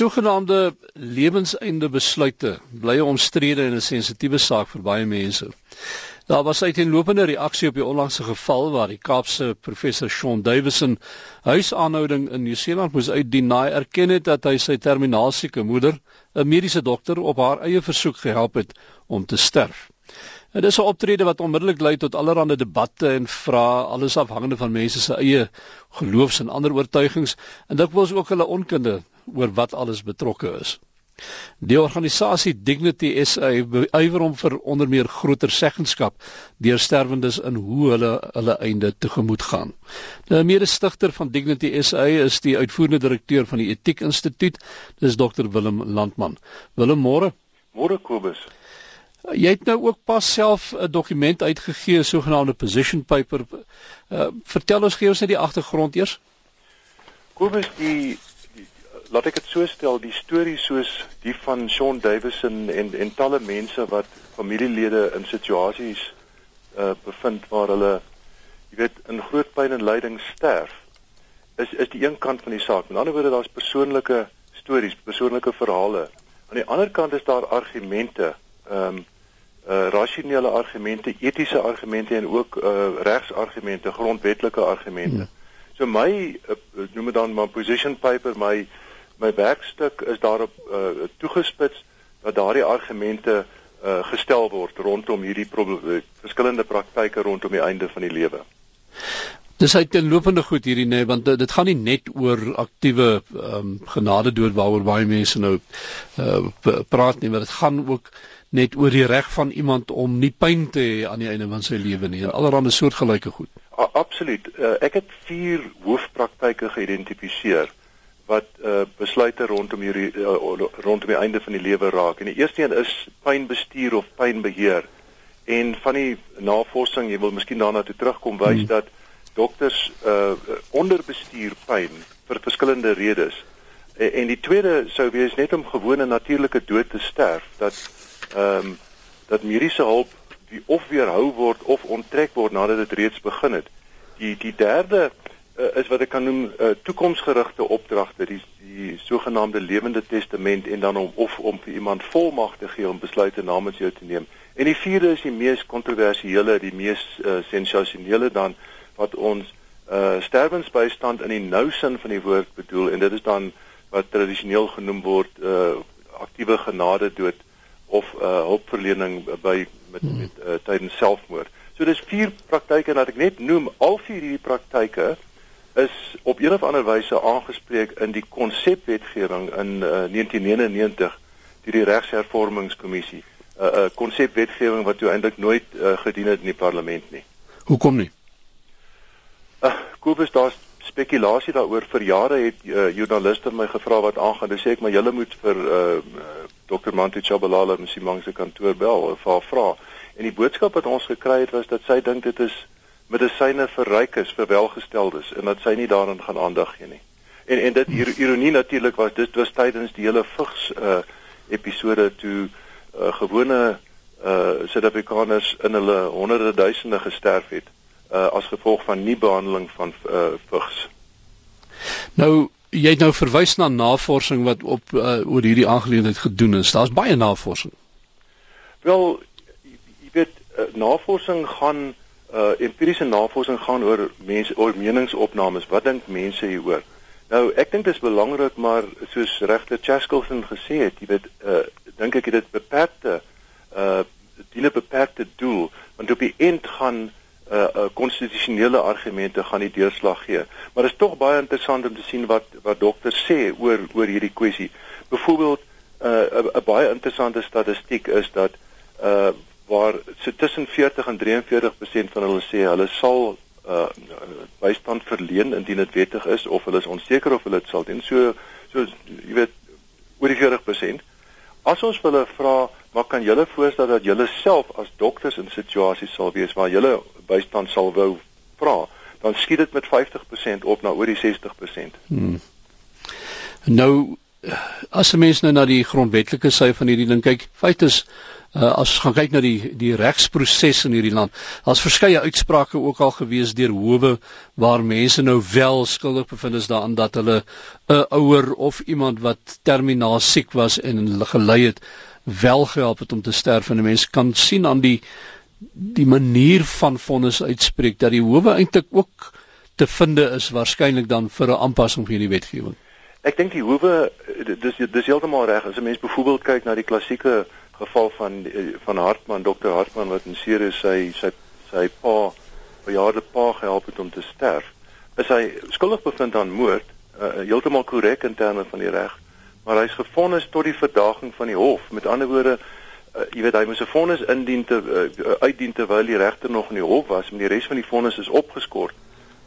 sogenaamde lewenseinde besluite bly 'n omstrede en 'n sensitiewe saak vir baie mense. Daar was uiteenlopende reaksie op die onlangse geval waar die Kaapse professor Shaun Davison huisaanhouding in Nieu-Seeland moes uitdien na hy erken het dat hy sy terminaalsieke moeder, 'n mediese dokter, op haar eie versoek gehelp het om te sterf. Dit is 'n optrede wat onmiddellik lei tot allerlei debatte en vrae, alles afhangende van mense se eie geloofs en ander oortuigings en dit was ook hulle onkunde oor wat alles betrokke is. Die organisasie Dignity SA ywer om vir onder meer groter seggenskap deur sterwendes in hoe hulle hulle einde tegemoet gaan. Die mede-stigter van Dignity SA is die uitvoerende direkteur van die Etiek Instituut, dis Dr Willem Landman. Willem, môre. Môre Kobus. Jy het nou ook pas self 'n dokument uitgegee, sogenaamde position paper. Uh, vertel ons gee ons net die agtergrond eers. Kobus, die, die laat ek dit so stel, die storie soos die van Sean Davison en en talle mense wat familielede in situasies uh bevind waar hulle jy weet in groot pyn en lyding sterf, is is die een kant van die saak. Aan die ander wyse daar's persoonlike stories, persoonlike verhale. Aan die ander kant is daar argumente ehm um, uh rasionele argumente, etiese argumente en ook uh regsargumente, grondwetlike argumente. Hmm. So my uh, noem dit dan my position paper, my my werkstuk is daarop uh toegespits dat daardie argumente uh gestel word rondom hierdie verskillende praktyke rondom die einde van die lewe. Dis uiteenlopende goed hierdie nê nee, want dit gaan nie net oor aktiewe ehm um, genade dood waaroor baie mense nou uh praat nie, maar dit gaan ook net oor die reg van iemand om nie pyn te hê aan die einde van sy lewe nie en allerlei soortgelyke goed. A, absoluut. Uh, ek het vier hoofpraktyke geïdentifiseer wat uh, besluite rondom hierdie uh, rondom die einde van die lewe raak. En die eerste een is pynbestuur of pynbeheer. En van die navorsing, jy wil miskien daarna toe terugkom, wys hmm. dat dokters uh, onderbestuur pyn vir verskillende redes. En, en die tweede sou wees net om gewone natuurlike dood te sterf dat ehm um, dat mediese hulp die of weerhou word of onttrek word nadat dit reeds begin het. Die die derde uh, is wat ek kan noem uh, toekomsgerigte opdragte, die die sogenaamde lewende testament en dan om of om vir iemand volmag te gee om besluite namens jou te neem. En die vierde is die mees kontroversiële, die mees uh, sensasionele dan wat ons uh sterwensbystand in die nou sin van die woord bedoel en dit is dan wat tradisioneel genoem word uh aktiewe genade dood of uh hulpverlening by met hmm. met uh, tydens selfmoord. So dis vier praktyke wat ek net noem. Al vier hierdie praktyke is op een of ander wyse aangespreek in die konsepwetgewing in uh, 1999 deur die Regshervormingskommissie. 'n uh, uh, konsepwetgewing wat toe eintlik nooit uh, gedien het in die parlement nie. Hoekom nie? Uh, Kobus, daar's spekulasie daaroor vir jare het uh, joernaliste my gevra wat aangaan. Dis sê ek maar julle moet vir uh, Dr. Mantu Chabalala in Simang se kantoor bel of haar vra. En die boodskap wat ons gekry het was dat sy dink dit is medisyne vir rykes, vir welgesteldes en dat sy nie daaraan gaan aandag gee nie. En en dit hier ironie natuurlik was dit was tydens die hele vigs uh, episode toe uh, gewone uh, Suid-Afrikaners in hulle honderde duisende gesterf het uh, as gevolg van nie behandeling van uh, vigs. Nou jy het nou verwys na navorsing wat op uh, oor hierdie aangeleentheid gedoen is. Daar's baie navorsing. Wel, jy weet uh, navorsing gaan uh, empiriese navorsing gaan oor mense oor meningsopnames. Wat dink mense hieroor? Nou, ek dink dit is belangrik, maar soos regter Chaskelson gesê het, jy weet, uh, dink ek dit beperkte uh dien 'n beperkte doel, want op die end gaan uh uh konstitusionele argumente gaan die deurslag gee. Maar dit is tog baie interessant om te sien wat wat dokters sê oor oor hierdie kwessie. Byvoorbeeld uh 'n baie interessante statistiek is dat uh waar so tussen 40 en 43% van hulle sê hulle sal uh bystand verleen indien dit wettig is of hulle is onseker of hulle dit sal doen. So so jy weet oor die 40%. As ons hulle vra Maar kan julle voorstel dat julle self as dokters in situasies sal wees waar julle bystand sal wou vra, dan skiet dit met 50% op na oor die 60%. Hmm. Nou as 'n mens nou na die grondwetlike sy van hierdie ding kyk, feit is uh, as gaan kyk na die die regsproses in hierdie land. Daar's verskeie uitsprake ook al gewees deur howe waar mense nou wel skuldig bevind is daaraan dat hulle 'n ouer of iemand wat terminaal siek was en gelei het wel gehelp het om te sterf en 'n mens kan sien aan die die manier van vonnis uitspreek dat die howe eintlik ook te finde is waarskynlik dan vir 'n aanpassing van hierdie wetgewing. Ek dink die howe dis dis heeltemal reg as 'n mens byvoorbeeld kyk na die klassieke geval van van Hartman, Dr. Hartman wat in Ceres sy sy sy pa bejaarde pa gehelp het om te sterf. Is hy skuldig bevind aan moord? Uh, heeltemal korrek in terme van die reg maar hy's gefonnis tot die verdaging van die hof. Met ander woorde, uh, jy weet hy moes 'n vonnis indien te uh, uitdien terwyl die regter nog in die hof was, maar die res van die vonnis is opgeskort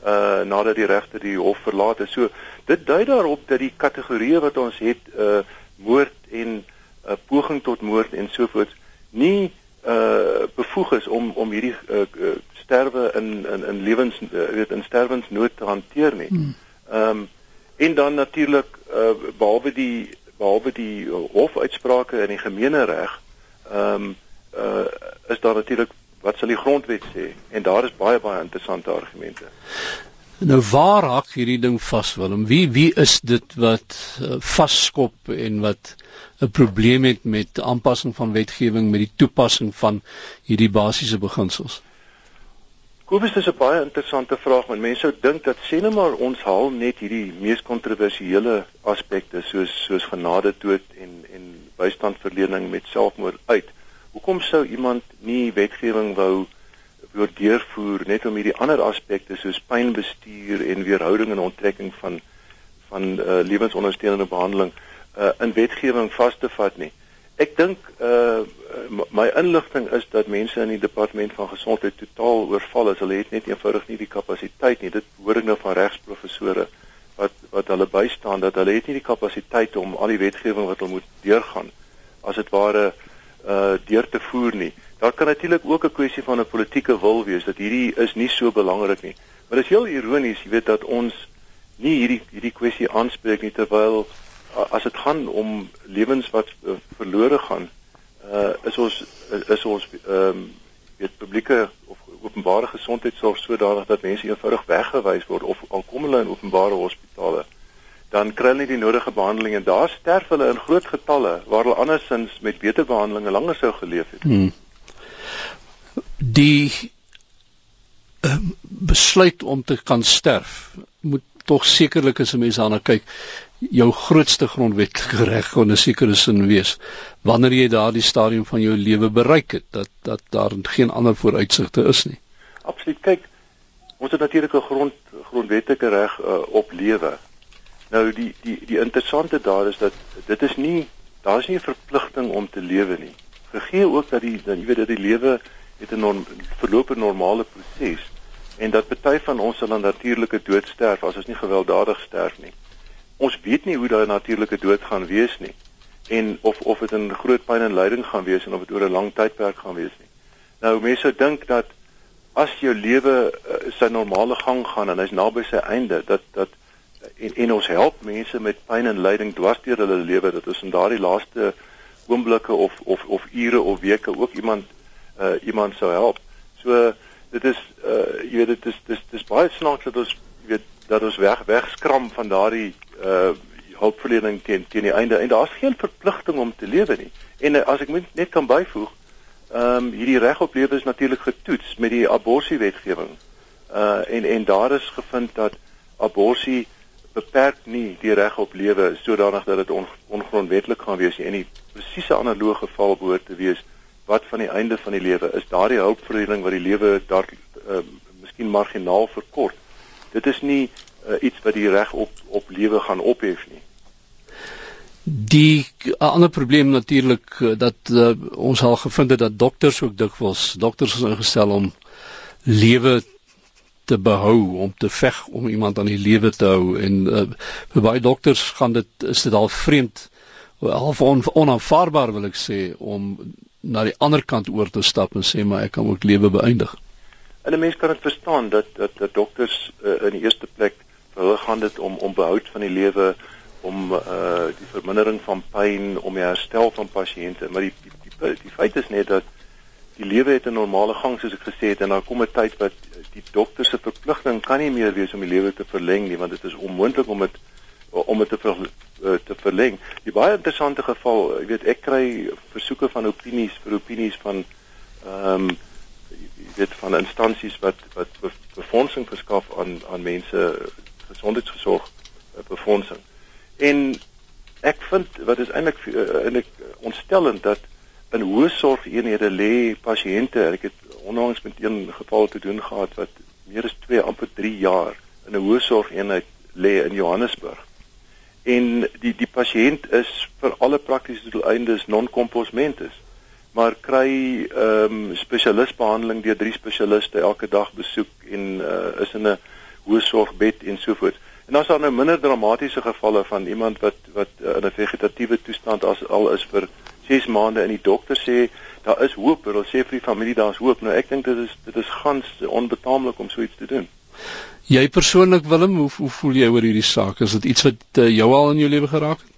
uh nadat die regter die hof verlaat het. So dit dui daarop dat die kategorieë wat ons het uh moord en 'n uh, poging tot moord en so voort nie uh bevoeg is om om hierdie uh, uh sterwe in in in lewens uh, weet in sterwensnood te hanteer nie. Hmm. Ehm um, en dan natuurlik uh, behalwe die behalwe die hofuitsprake in die gemeenereg ehm um, uh, is daar natuurlik wat sal die grondwet sê en daar is baie baie interessante argumente. Nou waar hak hierdie ding vas Willem? Wie wie is dit wat uh, vasskop en wat 'n probleem het met aanpassing van wetgewing met die toepassing van hierdie basiese beginsels? Kobus is 'n baie interessante vraag want mense sou dink dat sê net maar ons haal net hierdie mees kontroversiële aspekte soos soos genade dood en bystandverlening met selfmoord uit. Hoekom sou iemand nie wetgewing wou wou deurvoer net om hierdie ander aspekte soos pynbestuur en weerhouding en onttrekking van van uh, lewensondersteunende behandeling uh, in wetgewing vas te vat nie? Ek dink uh my inligting is dat mense in die departement van gesondheid totaal oorval is. Hulle het net eenvoudig nie die kapasiteit nie. Dit hoor ek nou van regsprofessore wat wat hulle bystaan dat hulle het nie die kapasiteit om al die wetgewing wat hulle moet deurgaan as dit ware uh deur te voer nie. Daar kan natuurlik ook 'n kwessie van 'n politieke wil wees dat hierdie is nie so belangrik nie. Maar dit is heel ironies, jy weet dat ons nie hierdie hierdie kwessie aanspreek nie terwyl as dit gaan om lewens wat uh, verlore gaan, uh, is ons is ons ehm um, weet publieke of openbare gesondheidsorg sodanig dat mense eenvoudig weggewys word of al kom hulle in openbare hospitale, dan kry hulle nie die nodige behandeling en daar sterf hulle in groot getalle waar hulle andersins met beter behandeling langer sou geleef het. Hmm. Die uh, besluit om te kan sterf moet tog sekerlik as 'n mens daarna kyk jou grootste grondwetlike reg kon 'n sekere sin wees wanneer jy daardie stadium van jou lewe bereik het dat dat daar geen ander vooruitsigte is nie. Absoluut. Kyk, ons het natuurlik 'n grond grondwetlike reg uh, op lewe. Nou die die die interessante daar is dat dit is nie daar is nie 'n verpligting om te lewe nie. Gegee ook dat die dat jy weet dat die lewe het 'n norm, verloop 'n normale proses en dat party van ons sal 'n natuurlike dood sterf as ons nie gewelddadig sterf nie ons weet nie hoe daai natuurlike dood gaan wees nie en of of dit 'n groot pyn en lyding gaan wees en of dit oor 'n lang tydperk gaan wees nie. Nou mense sou dink dat as jou lewe uh, sy normale gang gaan en hy's naby sy einde dat dat en, en ons help mense met pyn en lyding dwars deur hulle lewe dat ons in daardie laaste oomblikke of of of ure of weke ook iemand uh, iemand sou help. So dit is uh, jy weet dit is dis dis baie snaaks dat ons weet dat ons weg wegskram van daardie uh hulpverlening teen teen die einde en daar's geen verpligting om te lewe nie. En uh, as ek net kan byvoeg, ehm um, hierdie reg op lewe is natuurlik getoets met die aborsiewetgewing. Uh en en daar is gevind dat aborsie beperk nie die reg op lewe sodanig dat dit on, ongrondwetlik gaan wees nie. En die presiese analoge geval behoort te wees wat van die einde van die lewe is daardie hulpverlening wat die lewe daar uh, miskien marginaal verkort. Dit is nie uh, iets wat die reg op op lewe gaan ophef nie. Die ander probleem natuurlik dat uh, ons al gevind het dat dokters ook dikwels dokters is ingestel om lewe te behou om te veg om iemand aan die lewe te hou en uh, vir baie dokters gaan dit is dit al vreemd half on, onaanvaarbaar wil ek sê om na die ander kant oor te stap en sê maar ek kan ook lewe beëindig. En 'n mens kan dit verstaan dat dat dat dokters uh, in die eerste plek vir hulle gaan dit om om behoud van die lewe om uh die vermindering van pyn om die herstel van pasiënte maar die die, die die feit is net dat die lewe het 'n normale gang soos ek gesê het en daar kom 'n tyd wat die dokter se verpligting kan nie meer wees om die lewe te verleng nie want dit is onmoontlik om dit om dit te ver, eh, te verleng. Die baie interessante geval, jy weet ek kry versoeke van opinies vir opinies van ehm um, jy weet van instansies wat wat befondsing verskaf aan aan mense gesondheidsorg eh, befondsing. En ek vind wat is eintlik eintlik ontstellend dat in hoë sorgeenhede lê pasiënte. Ek het onlangs met een geval te doen gehad wat meer as 2 amper 3 jaar in 'n hoë sorgeenheid lê in Johannesburg. En die die pasiënt is vir alle praktiese doeleindes non-compos-mentis maar kry ehm um, spesialistbehandeling deur drie spesialiste elke dag besoek en uh, is in 'n hoë sorgbed en so voort. En dan is daar nou minder dramatiese gevalle van iemand wat wat uh, in 'n vegetatiewe toestand as al is vir 6 maande en die dokter sê daar is hoop, hulle sê vir die familie daar's hoop. Nou ek dink dit is dit is gans onbetaamlik om so iets te doen. Jy persoonlik Willem, hoe hoe voel jy oor hierdie saak? Is dit iets wat uh, jou al in jou lewe geraak het?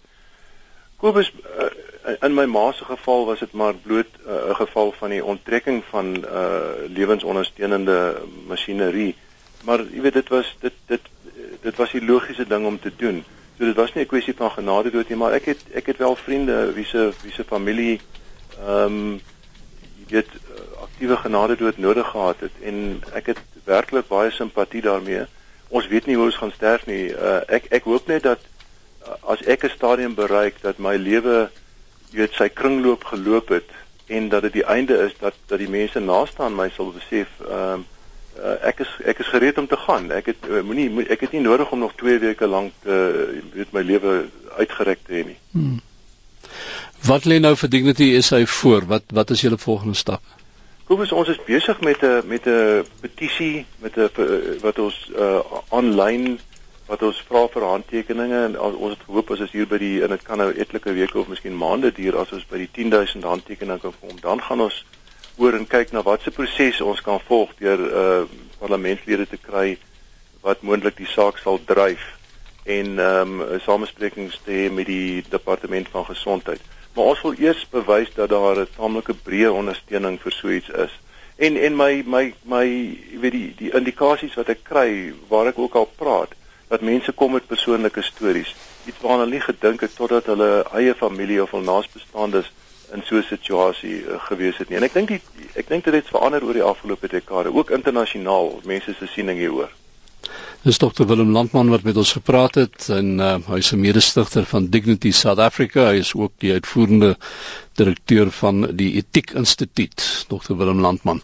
Kobus uh, in my ma se geval was dit maar bloot eh, 'n uh, geval van die onttrekking van uh lewensondersteunende masjinerie. Maar jy weet dit was dit dit dit was die logiese ding om te doen. So dit was nie 'n kwessie van genade dood nie, maar ek het ek het wel vriende wie se wie se familie ehm um, jy weet aktiewe genade dood nodig gehad het en ek het werklik baie simpatie daarmee. Ons weet nie hoe ons gaan sterf nie. Uh, ek ek hoop net dat uh, as ek 'n stadium bereik dat my lewe jy weet sy kringloop geloop het en dat dit die einde is dat dat die mense naaste aan my sal besef ehm uh, uh, ek is ek is gereed om te gaan. Ek het uh, moenie mo ek het nie nodig om nog 2 weke lank uh, weet my lewe uitgereik te hê nie. Hmm. Wat lê nou vir Dignity SA voor? Wat wat is julle volgende stap? Kobus, ons is besig met 'n met 'n petisie met 'n wat ons aanlyn uh, wat ons vra vir handtekeninge en ons het gehoop as ons hier by die en dit kan nou etlike weke of miskien maande duur as ons by die 10000 handtekeninge kan kom, dan gaan ons oor en kyk na watse proses ons kan volg deur uh parlementslede te kry wat moontlik die saak sal dryf en ehm um, samesprekings te hê met die departement van gesondheid. Maar ons wil eers bewys dat daar 'n taamlike breë ondersteuning vir so iets is. En en my my my weet die die indikasies wat ek kry waar ek ook al praat dat mense kom met persoonlike stories iets waarna hulle nie gedink het totdat hulle eie familie of hul naasbestaandes in so 'n situasie uh, gewees het nie. En ek dink ek dink dit het verander oor die afgelope dekade, ook internasionaal, mense se siening hieroor. Dis Dr Willem Landman wat met ons gepraat het en uh, hy is 'n mede-stigter van Dignity South Africa. Hy is ook die uitvoerende direkteur van die Etiek Instituut, Dr Willem Landman.